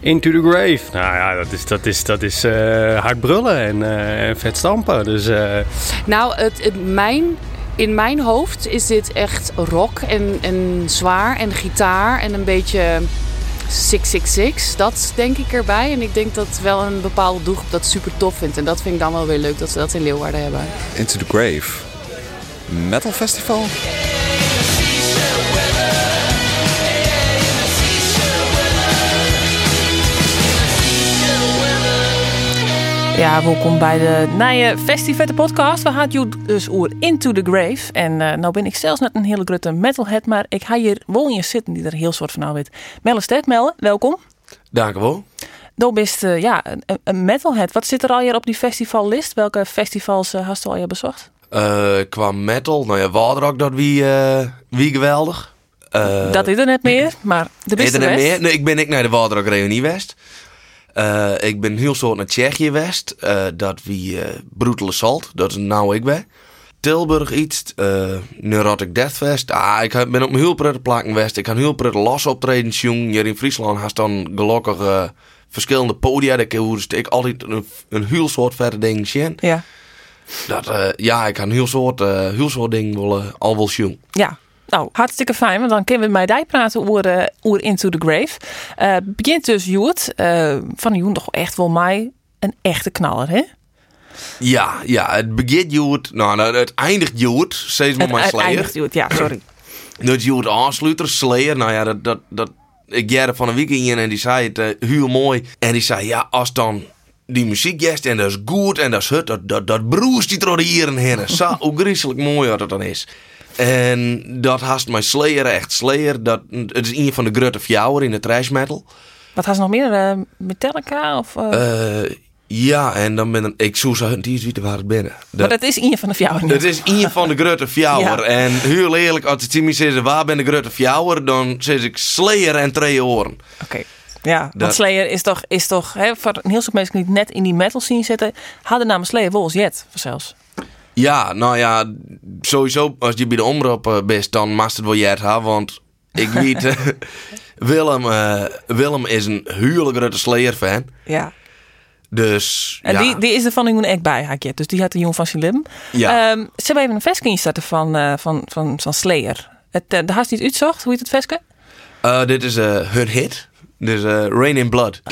Into the Grave. Nou ja, dat is, dat is, dat is eh, hard brullen en, eh, en vet stampen. Dus, eh, Nou, het, het, mijn, in mijn hoofd is dit echt rock en, en zwaar en gitaar en een beetje 666. Dat denk ik erbij. En ik denk dat wel een bepaalde doelgroep dat super tof vindt. En dat vind ik dan wel weer leuk dat ze dat in Leeuwarden hebben. Into the Grave. Metal Festival? Ja, welkom bij de nieuwe Festivette podcast. We gaan jullie dus oer Into the Grave. En eh, nou ben ik zelfs net een hele grote metalhead, maar ik ga hier wel in zitten die er heel soort van nou weet. Melle Sterk, Melle, welkom. Dank u wel. Nou bist eh, ja, een, een metalhead. Wat zit er al hier op die festivalist? Welke festivals uh, hast u al je bezocht? Qua metal, nou ja, Waderrock, dat wie, wie geweldig. Dat is er net meer, maar de is beste er net meer? Nee, ik ben ik naar de Waderrock Reunie West. Eh, ik ben heel soort naar Tsjechië West. Eh, dat wie Brutal Assault, dat is nou ik ben. Tilburg iets, uh, Neurotic Deathfest. Ah, ik ben op mijn heel prettig plakken West. Ik kan heel prettig los optreden zien. Hier in Friesland haast dan gelukkig verschillende podia. Daar kan ik altijd een, een heel soort verder dingen zien. Ja, Dat, ja, ik kan heel soort, heel soort dingen wel, eh, al wel zien. ja. Nou, hartstikke fijn, want dan kunnen we met mij praten over, eh, over Into the Grave. Eh begint dus Joet, eh van Joen toch echt wel mij een echte knaller, hè? Ja, ja, het begint Joet. Nou, het eindigt Joet. Steeds maar Het mijn Slayer. eindigt Joet, ja, sorry. Dat Joet aansluiter, Slayer. Nou ja, dat, dat, dat, ik jaren van een weekend in en die zei het heel mooi. En die zei, ja, als dan die muziek jest en dat is goed en dat is het, dat, dat, dat broest die door hier en heen. Zo hoe griezelig mooi wat het dan is. En dat haast mijn Slayer echt. Slayer, dat, het is een van de grote fjouwer in de trash metal. Wat ze nog meer? eh, Metallica? Of, eh? Eh, ja, en dan ben ik zo zo die is weten waar het binnen. maar dat is een van de fjouwen. Het is een van de grote fjouwer. Ja. En heel eerlijk, als het me zegt waar ben de grote fjouwer, dan zeg ik Slayer en twee oren. Oké. Ja, want Dat- Slayer is toch, is toch hè, voor een heel soort mensen die niet net in die metal scene zitten, hadden namen Slayer wel als jet zelfs. Ja, nou ja, sowieso als je bij de omroep eh, bent, dan mag het wel jij hebben. Want ik weet, eh, Willem, eh, Willem is een huwelijk grote Slayer-fan. Ja. Dus En ja, die, die is er van een echt bij, haak je. Dus die had de jong van zijn lim. ja. Ehm, ze hebben even een versje instarten van, eh, van, van, van Slayer. Het, eh, de haast niet uitzocht, hoe heet het versje? Eh, dit is hun hit. Dus Rain in Blood.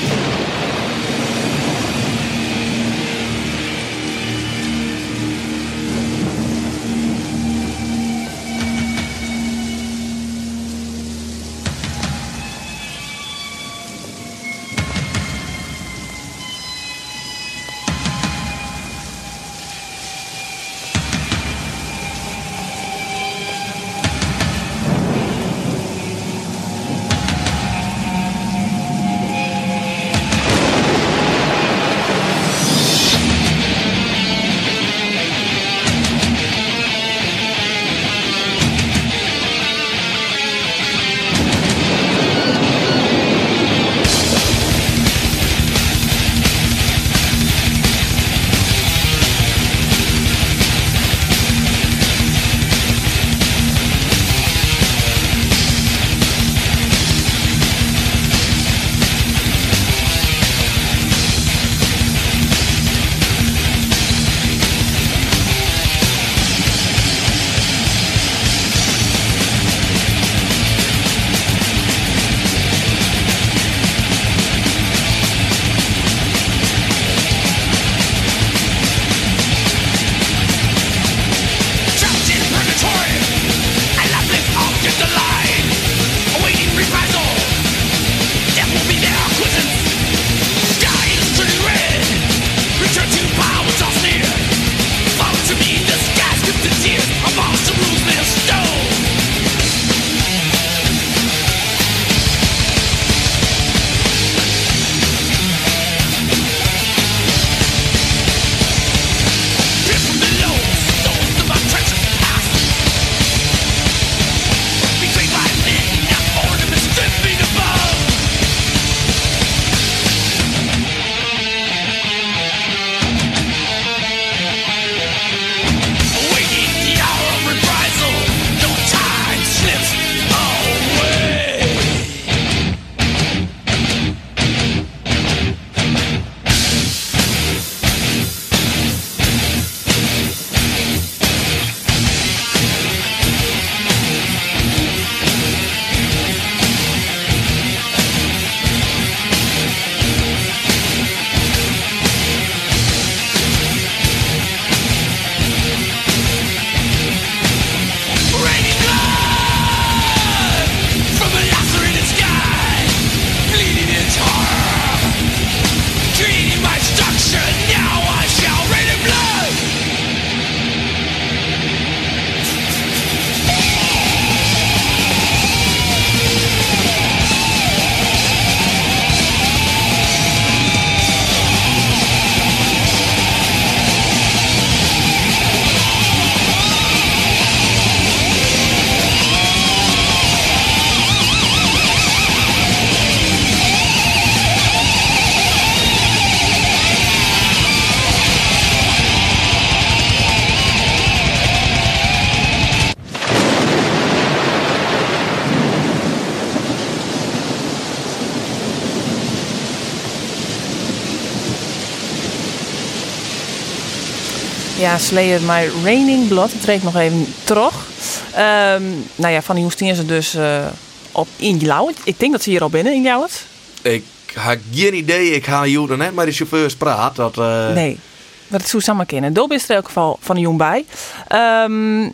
Slayer My Raining Blood. Het treedt nog even terug. Ehm, nou ja, van die stien ze dus eh, op in Ljouwert. Ik denk dat ze hier al binnen in Ljouwert. Ik heb geen idee. Ik ga hier dan net maar de chauffeurs praat. Dat, eh, Nee, dat zo samen kennen. Daar is er in elk geval van een jong bij. Ehm,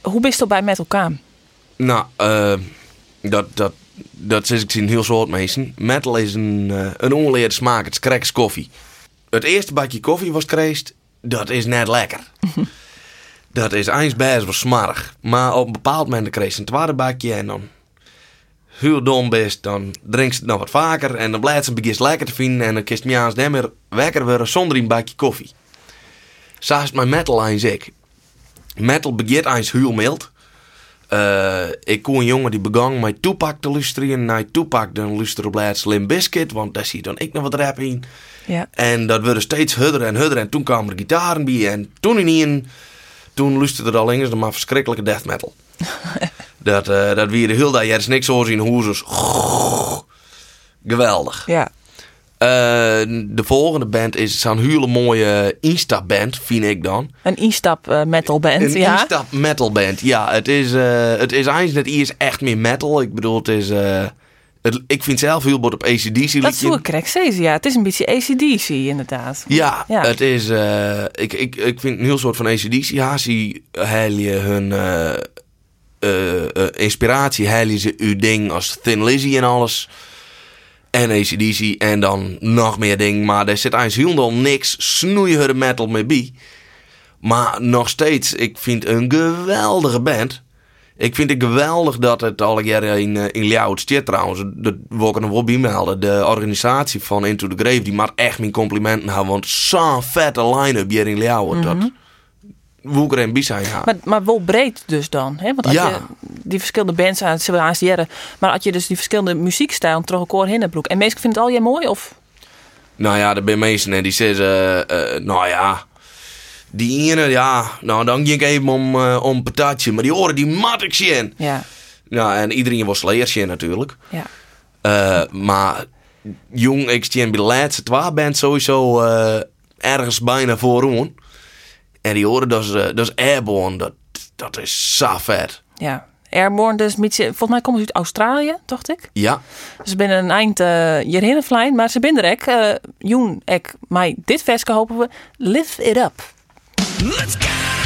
hoe bist je bij met elkaar? Nou, eh, dat, dat, dat is ik zien heel soort mensen. Metal is een, een onleerde smaak. Het is koffie. Het eerste bakje koffie was kreest, dat is net lekker. dat is eens best wel smarig. Maar op een bepaald moment kreeg je een tweede bakje en dan heel dom best, dan drinkt ze het nog wat vaker en dan blijft ze beetje lekker te vinden en dan kist me niet meer wekker worden zonder een bakje koffie. Zo is het mijn metal eens ik. Metal begint eens heel mild. Eh, ik kon een jongen die begon met Tupac te luisteren. Naar Tupac dan luisterde op laatst Slim Biscuit, want daar zie dan ik nog wat rap in. Ja. En dat werd steeds hudder en hudder. En toen kwamen er gitaren bij. En toen in een, toen luisterde er al eens maar verschrikkelijke death metal. dat, eh dat wie de er is niks zo zien hoezers. Geweldig. Ja. Eh, de volgende band is zo'n hele mooie instapband, vind ik dan. Een instap eh, metal band. Een ja. instap metal band. Ja, het is, eh het is eigenlijk net is echt meer metal. Ik bedoel, het is... het, ik vind zelf heel goed op ACDC Dat hoe ik zei, ja. Het is een beetje ACDC inderdaad. Ja, Ja. het is. ik, ik, ik vind een heel soort van ACDC. Ja, zie heil je hun inspiratie, heil je ze uw ding als Thin Lizzy en alles. En ACDC en dan nog meer ding. Maar er zit eigenlijk helemaal niks snoeiherde metal mee bij. Maar nog steeds, ik vind een geweldige band. Ik vind het geweldig dat het al jaren in, eh, in Ljouwert zit trouwens. Dat wil ik nog wel bij melden. De organisatie van Into the Grave, die mag echt mijn complimenten hebben. Want zo'n vette line-up hier in Ljouwert. Dat ik er een bij zijn. Ja. Maar, maar wel breed dus dan. Hè? Want als Ja. je die verschillende bands aan het jaren, maar als je dus die verschillende muziekstijlen terug elkaar broek. En mensen vinden het al jij mooi of? Nou ja, er zijn mensen en die zeggen, eh, eh, nou ja, die ene, ja, nou dan ging ik even om, eh, om patatje, maar die oren die mat ik zien. Ja, Ja, en iedereen was zien natuurlijk. ja. Maar jong, ik zie bij de laatste twee band sowieso ergens bijna vooraan. En die horen dat is, eh, dat is Airborne, dat, dat is zo vet. ja. Airborne, dus met, volgens mij komen ze uit Australië, dacht ik. Ja, Ze binnen een eind uh, hierheen vliegen, maar ze binnen er ook. Uh, Joen, ik, mij dit versje hopen we. Lift it up. Let's go!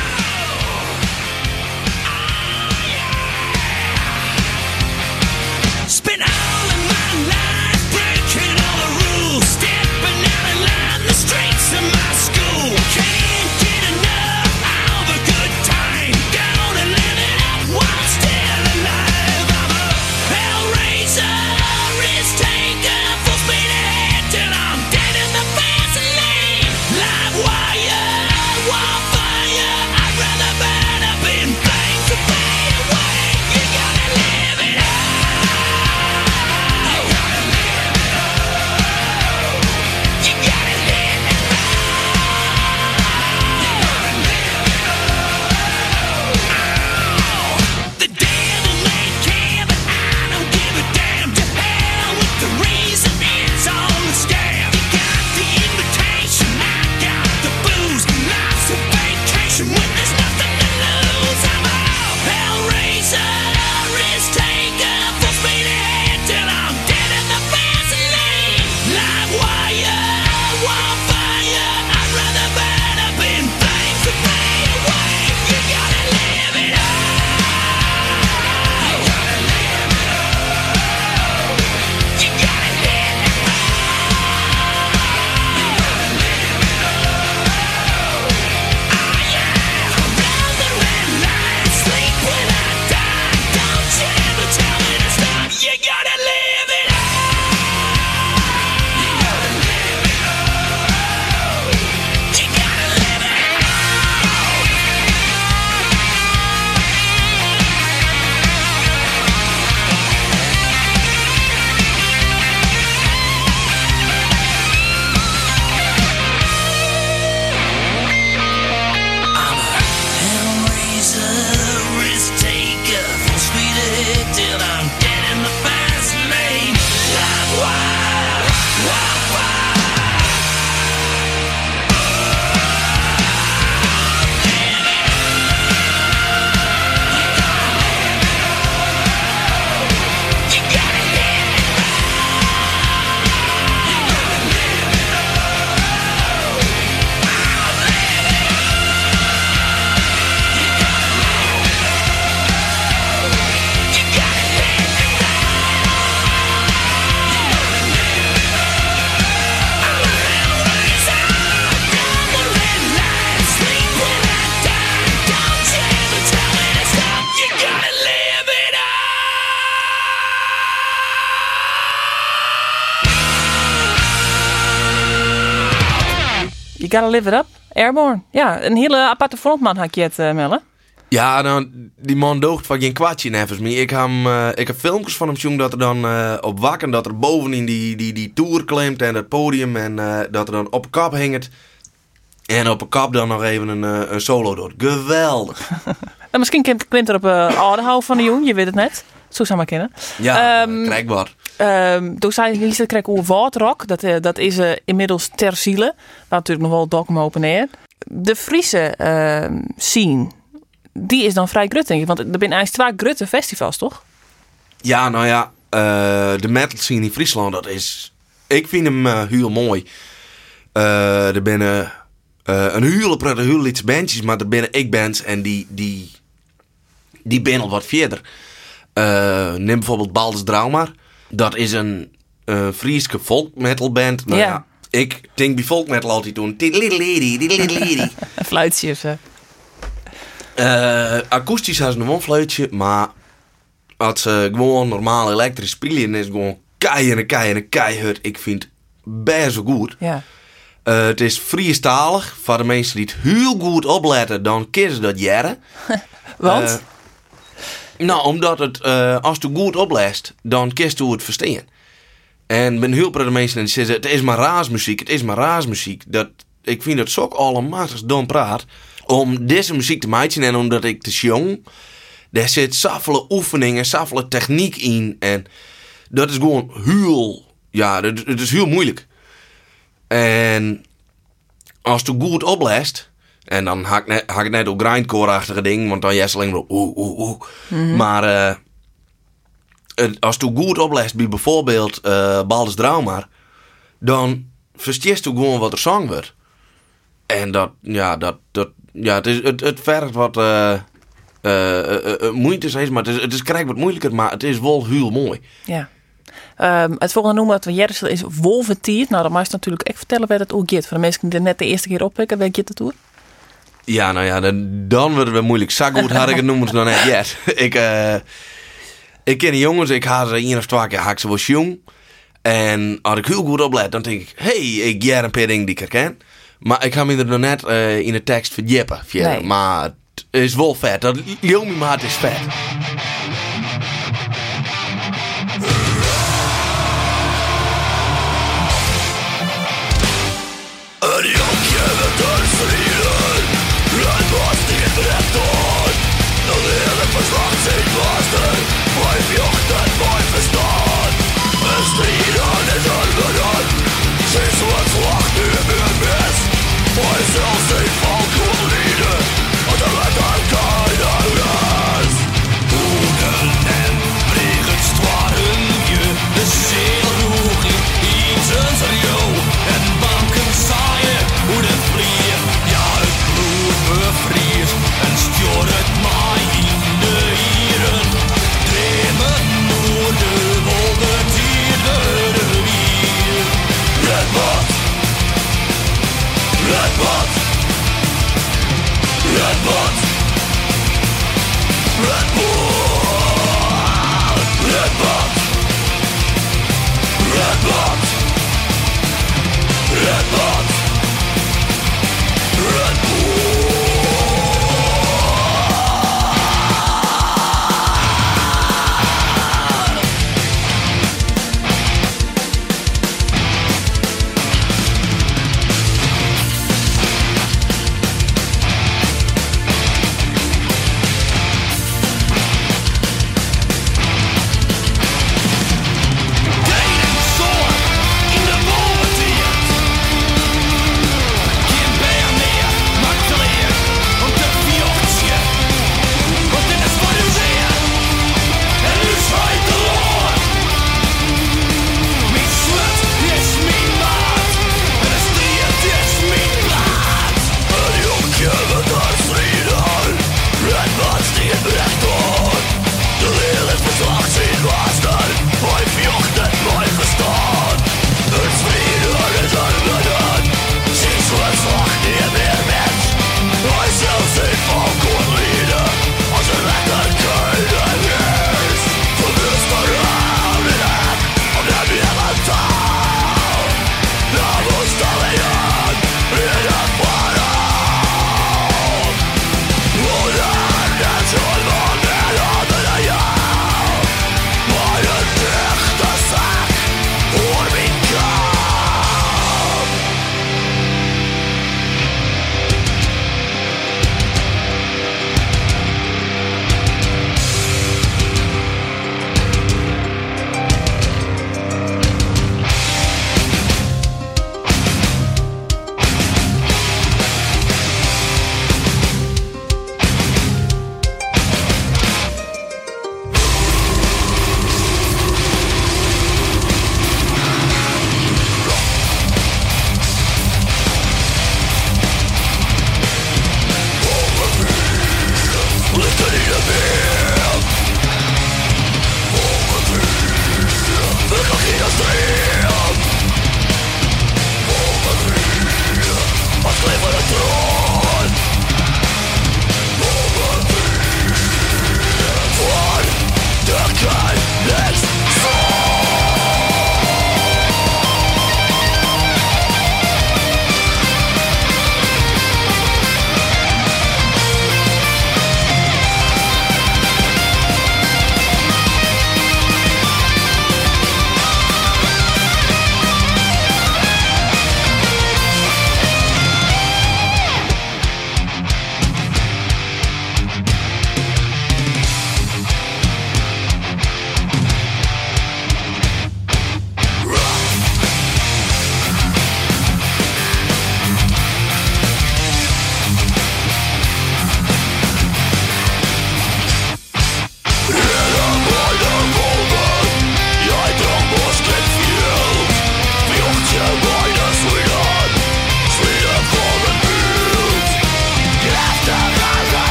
You gotta live it up. Airborne. Ja, een hele aparte frontman had je het, Melle. Ja, dan, die man doogt van geen kwartje nevens me. Ik heb, eh, ik heb filmpjes van hem gezien dat er dan eh, op wakken, dat er bovenin die, die, die tour klimt en het podium en eh, dat er dan op een kap hangt. En op een kap dan nog even een, een solo doet. Geweldig. En misschien klimt, er op uh, Oudehout van de Jong, je weet het net. Zo zou maar kennen. Ja, um, krijg wat. Ehm toen zei je dat kreeg over Waterrock. Dat, eh, dat is eh, inmiddels ter ziele. Natuurlijk nog wel dogma open neer. De Friese ehm, scene, die is dan vrij grut, denk ik. Want er zijn eigenlijk twee grutte festivals, toch? Ja, nou ja, eh, de metal scene in Friesland, dat is... Ik vind hem eh, heel mooi. Eh, er binnen eh, een hele prettige bandjes, maar er binnen ik bands en die, die, die ben al wat verder. Eh, neem bijvoorbeeld Balders Draumar. Dat is een eh Frieske folk metal band. Nou Ja. ja. ik denk bij folk metal altijd tiddeliddelidi. Een fluitje of zo. Eh, akoestisch hebben ze een wonfluitje, maar als ze gewoon normaal elektrisch spelen, is gewoon keihard en keihard en keihard. Ik vind het best wel goed. Ja. Eh, het is Friestalig. Voor de mensen die het heel goed opletten, dan ze dat jaren. Want? Nou, omdat het, eh, als je goed opleest, dan kun je het verstaan. En ben heel veel mensen die zeggen, het is maar raasmuziek, het is maar raasmuziek. Dat, ik vind het zo allemachtig dom praat. Om deze muziek te maken en omdat ik te jong, daar zit zoveel oefeningen, zoveel techniek in. En dat is gewoon heel, ja, het is heel moeilijk. En als je goed opleest, en dan haak ik net, haak ik net op grindcore-achtige dingen, want dan jes alleen maar oeh, oeh, oeh. Maar eh, het- als je goed opleest bij bijvoorbeeld eh Balders Draumar, dan versteest je gewoon wat er zang wordt. En dat, ja, dat, dat, ja, het, is, het, het vergt wat eh moeite, is, maar het is, het is krijg wat moeilijker, maar het is wel heel mooi. Ja. Ehm, het volgende noemen wat we Jerrisel is Wolventier. Nou, dan mag je natuurlijk echt vertellen waar het ook gaat. Voor de mensen die er net de eerste keer oppikken, waar gaat het toe? Ja, nou ja, dan, dan wordt het moeilijk. Zo goed had ik het noemen dan net yes. ik, eh, ik ken die jongens, ik had ze één of twee keer haak ze was jong. En als ik heel goed oplet, dan denk ik, hey, ik jij een paar dingen die ik herken. Maar ik ga me er nog net eh, in de tekst verder. Nee. Maar het is wel vet. Dat Maat is vet.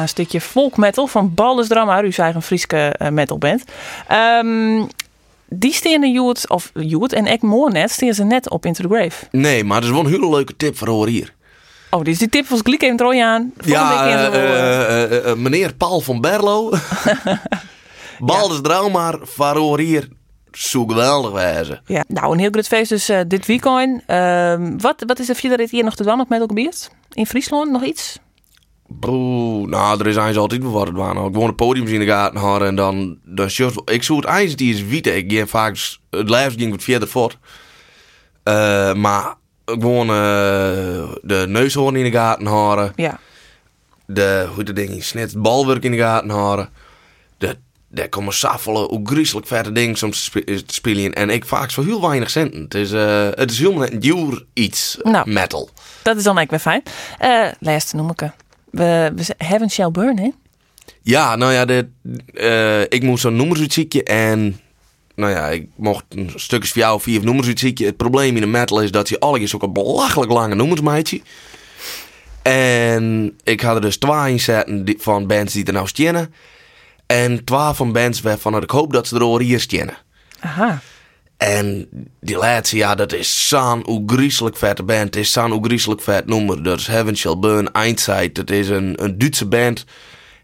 Ja, een stukje folk metal van Baldus Drama, uw eigen Frieske eh, metalband. Ehm die stenen Joet, of Joet en ik mooi net, stenen ze net op Into the Grave. Nee, maar dat is wel een hele leuke tip voor hoor hier. Oh, dit is die tip van Glik even trooi aan. Ja, eh, eh, meneer Paul van Berlo. Draumar, voor hoor hier. Zo geweldig wijze. ja. Nou, een heel groot feest dus dit weekend. Ehm, wat, wat is er verder dit hier nog te doen op metalgebied? In Friesland nog iets? Broe, nou, er is eigenlijk altijd wel wat het waren. Ik woon het podiums in de gaten houden en dan... dan just, ik zoek het eigenlijk die is wiet. Ik ging vaak... Het lijf ging wat verder voort. Eh, maar gewoon eh, de neushoorn in de gaten houden. Ja. De, hoe de ding het balwerk in de gaten houden. De, daar komen saffelen, hoe griezelig vette dingen soms te spe- te spelen. En ik vaak voor heel weinig centen. Het is, eh, het is helemaal net een duur iets, Nou. metal. Dat is dan eigenlijk weer fijn. Eh laatste noem ik. We, we hebben Shall Burn, hè? Ja, nou ja, de, eh, ik moest zo'n nummers uitzieken en... Nou ja, ik mocht een stukjes voor jou of vier nummers uitzieken. Het probleem in de metal is dat je alles ook een belachelijk lange nummers maatje. En ik had er dus twee in zetten die- van bands die er nou stjennen. En twee van bands waarvan ik hoop dat ze er al hier stjennen. Aha. En die laatste, ja, dat is zo'n oegrieselijk vette band. Het is zo'n oegrieselijk vet nummer. Dat is Heaven Shall Burn, Eindzeit. Dat is een, een Duitse band.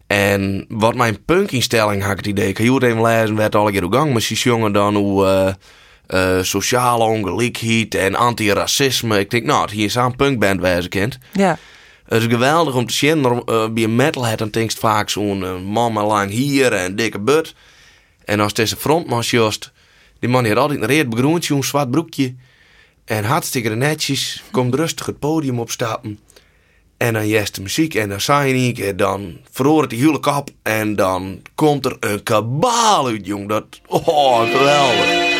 En wat mijn punkinstelling had ik het idee. Ik had even lezen, werd al een keer op gang. Maar ze jongen dan hoe eh, eh, sociale ongelijkheid en antiracisme. Ik denk, nou, hier is zo'n punkband wijze kind. Ja. Het is geweldig om te zien. eh, bij een metalhead dan denk je vaak zo'n man met lang hier en een dikke but. En als deze frontman just, die man heeft altijd een reed begroentje, een zwart broekje. En hartstikke netjes, komt rustig het podium opstappen. En dan jest de muziek en dan zei ik en dan verhoor het die hele kap. En dan komt er een kabaal uit, jong. Dat, oh, geweldig.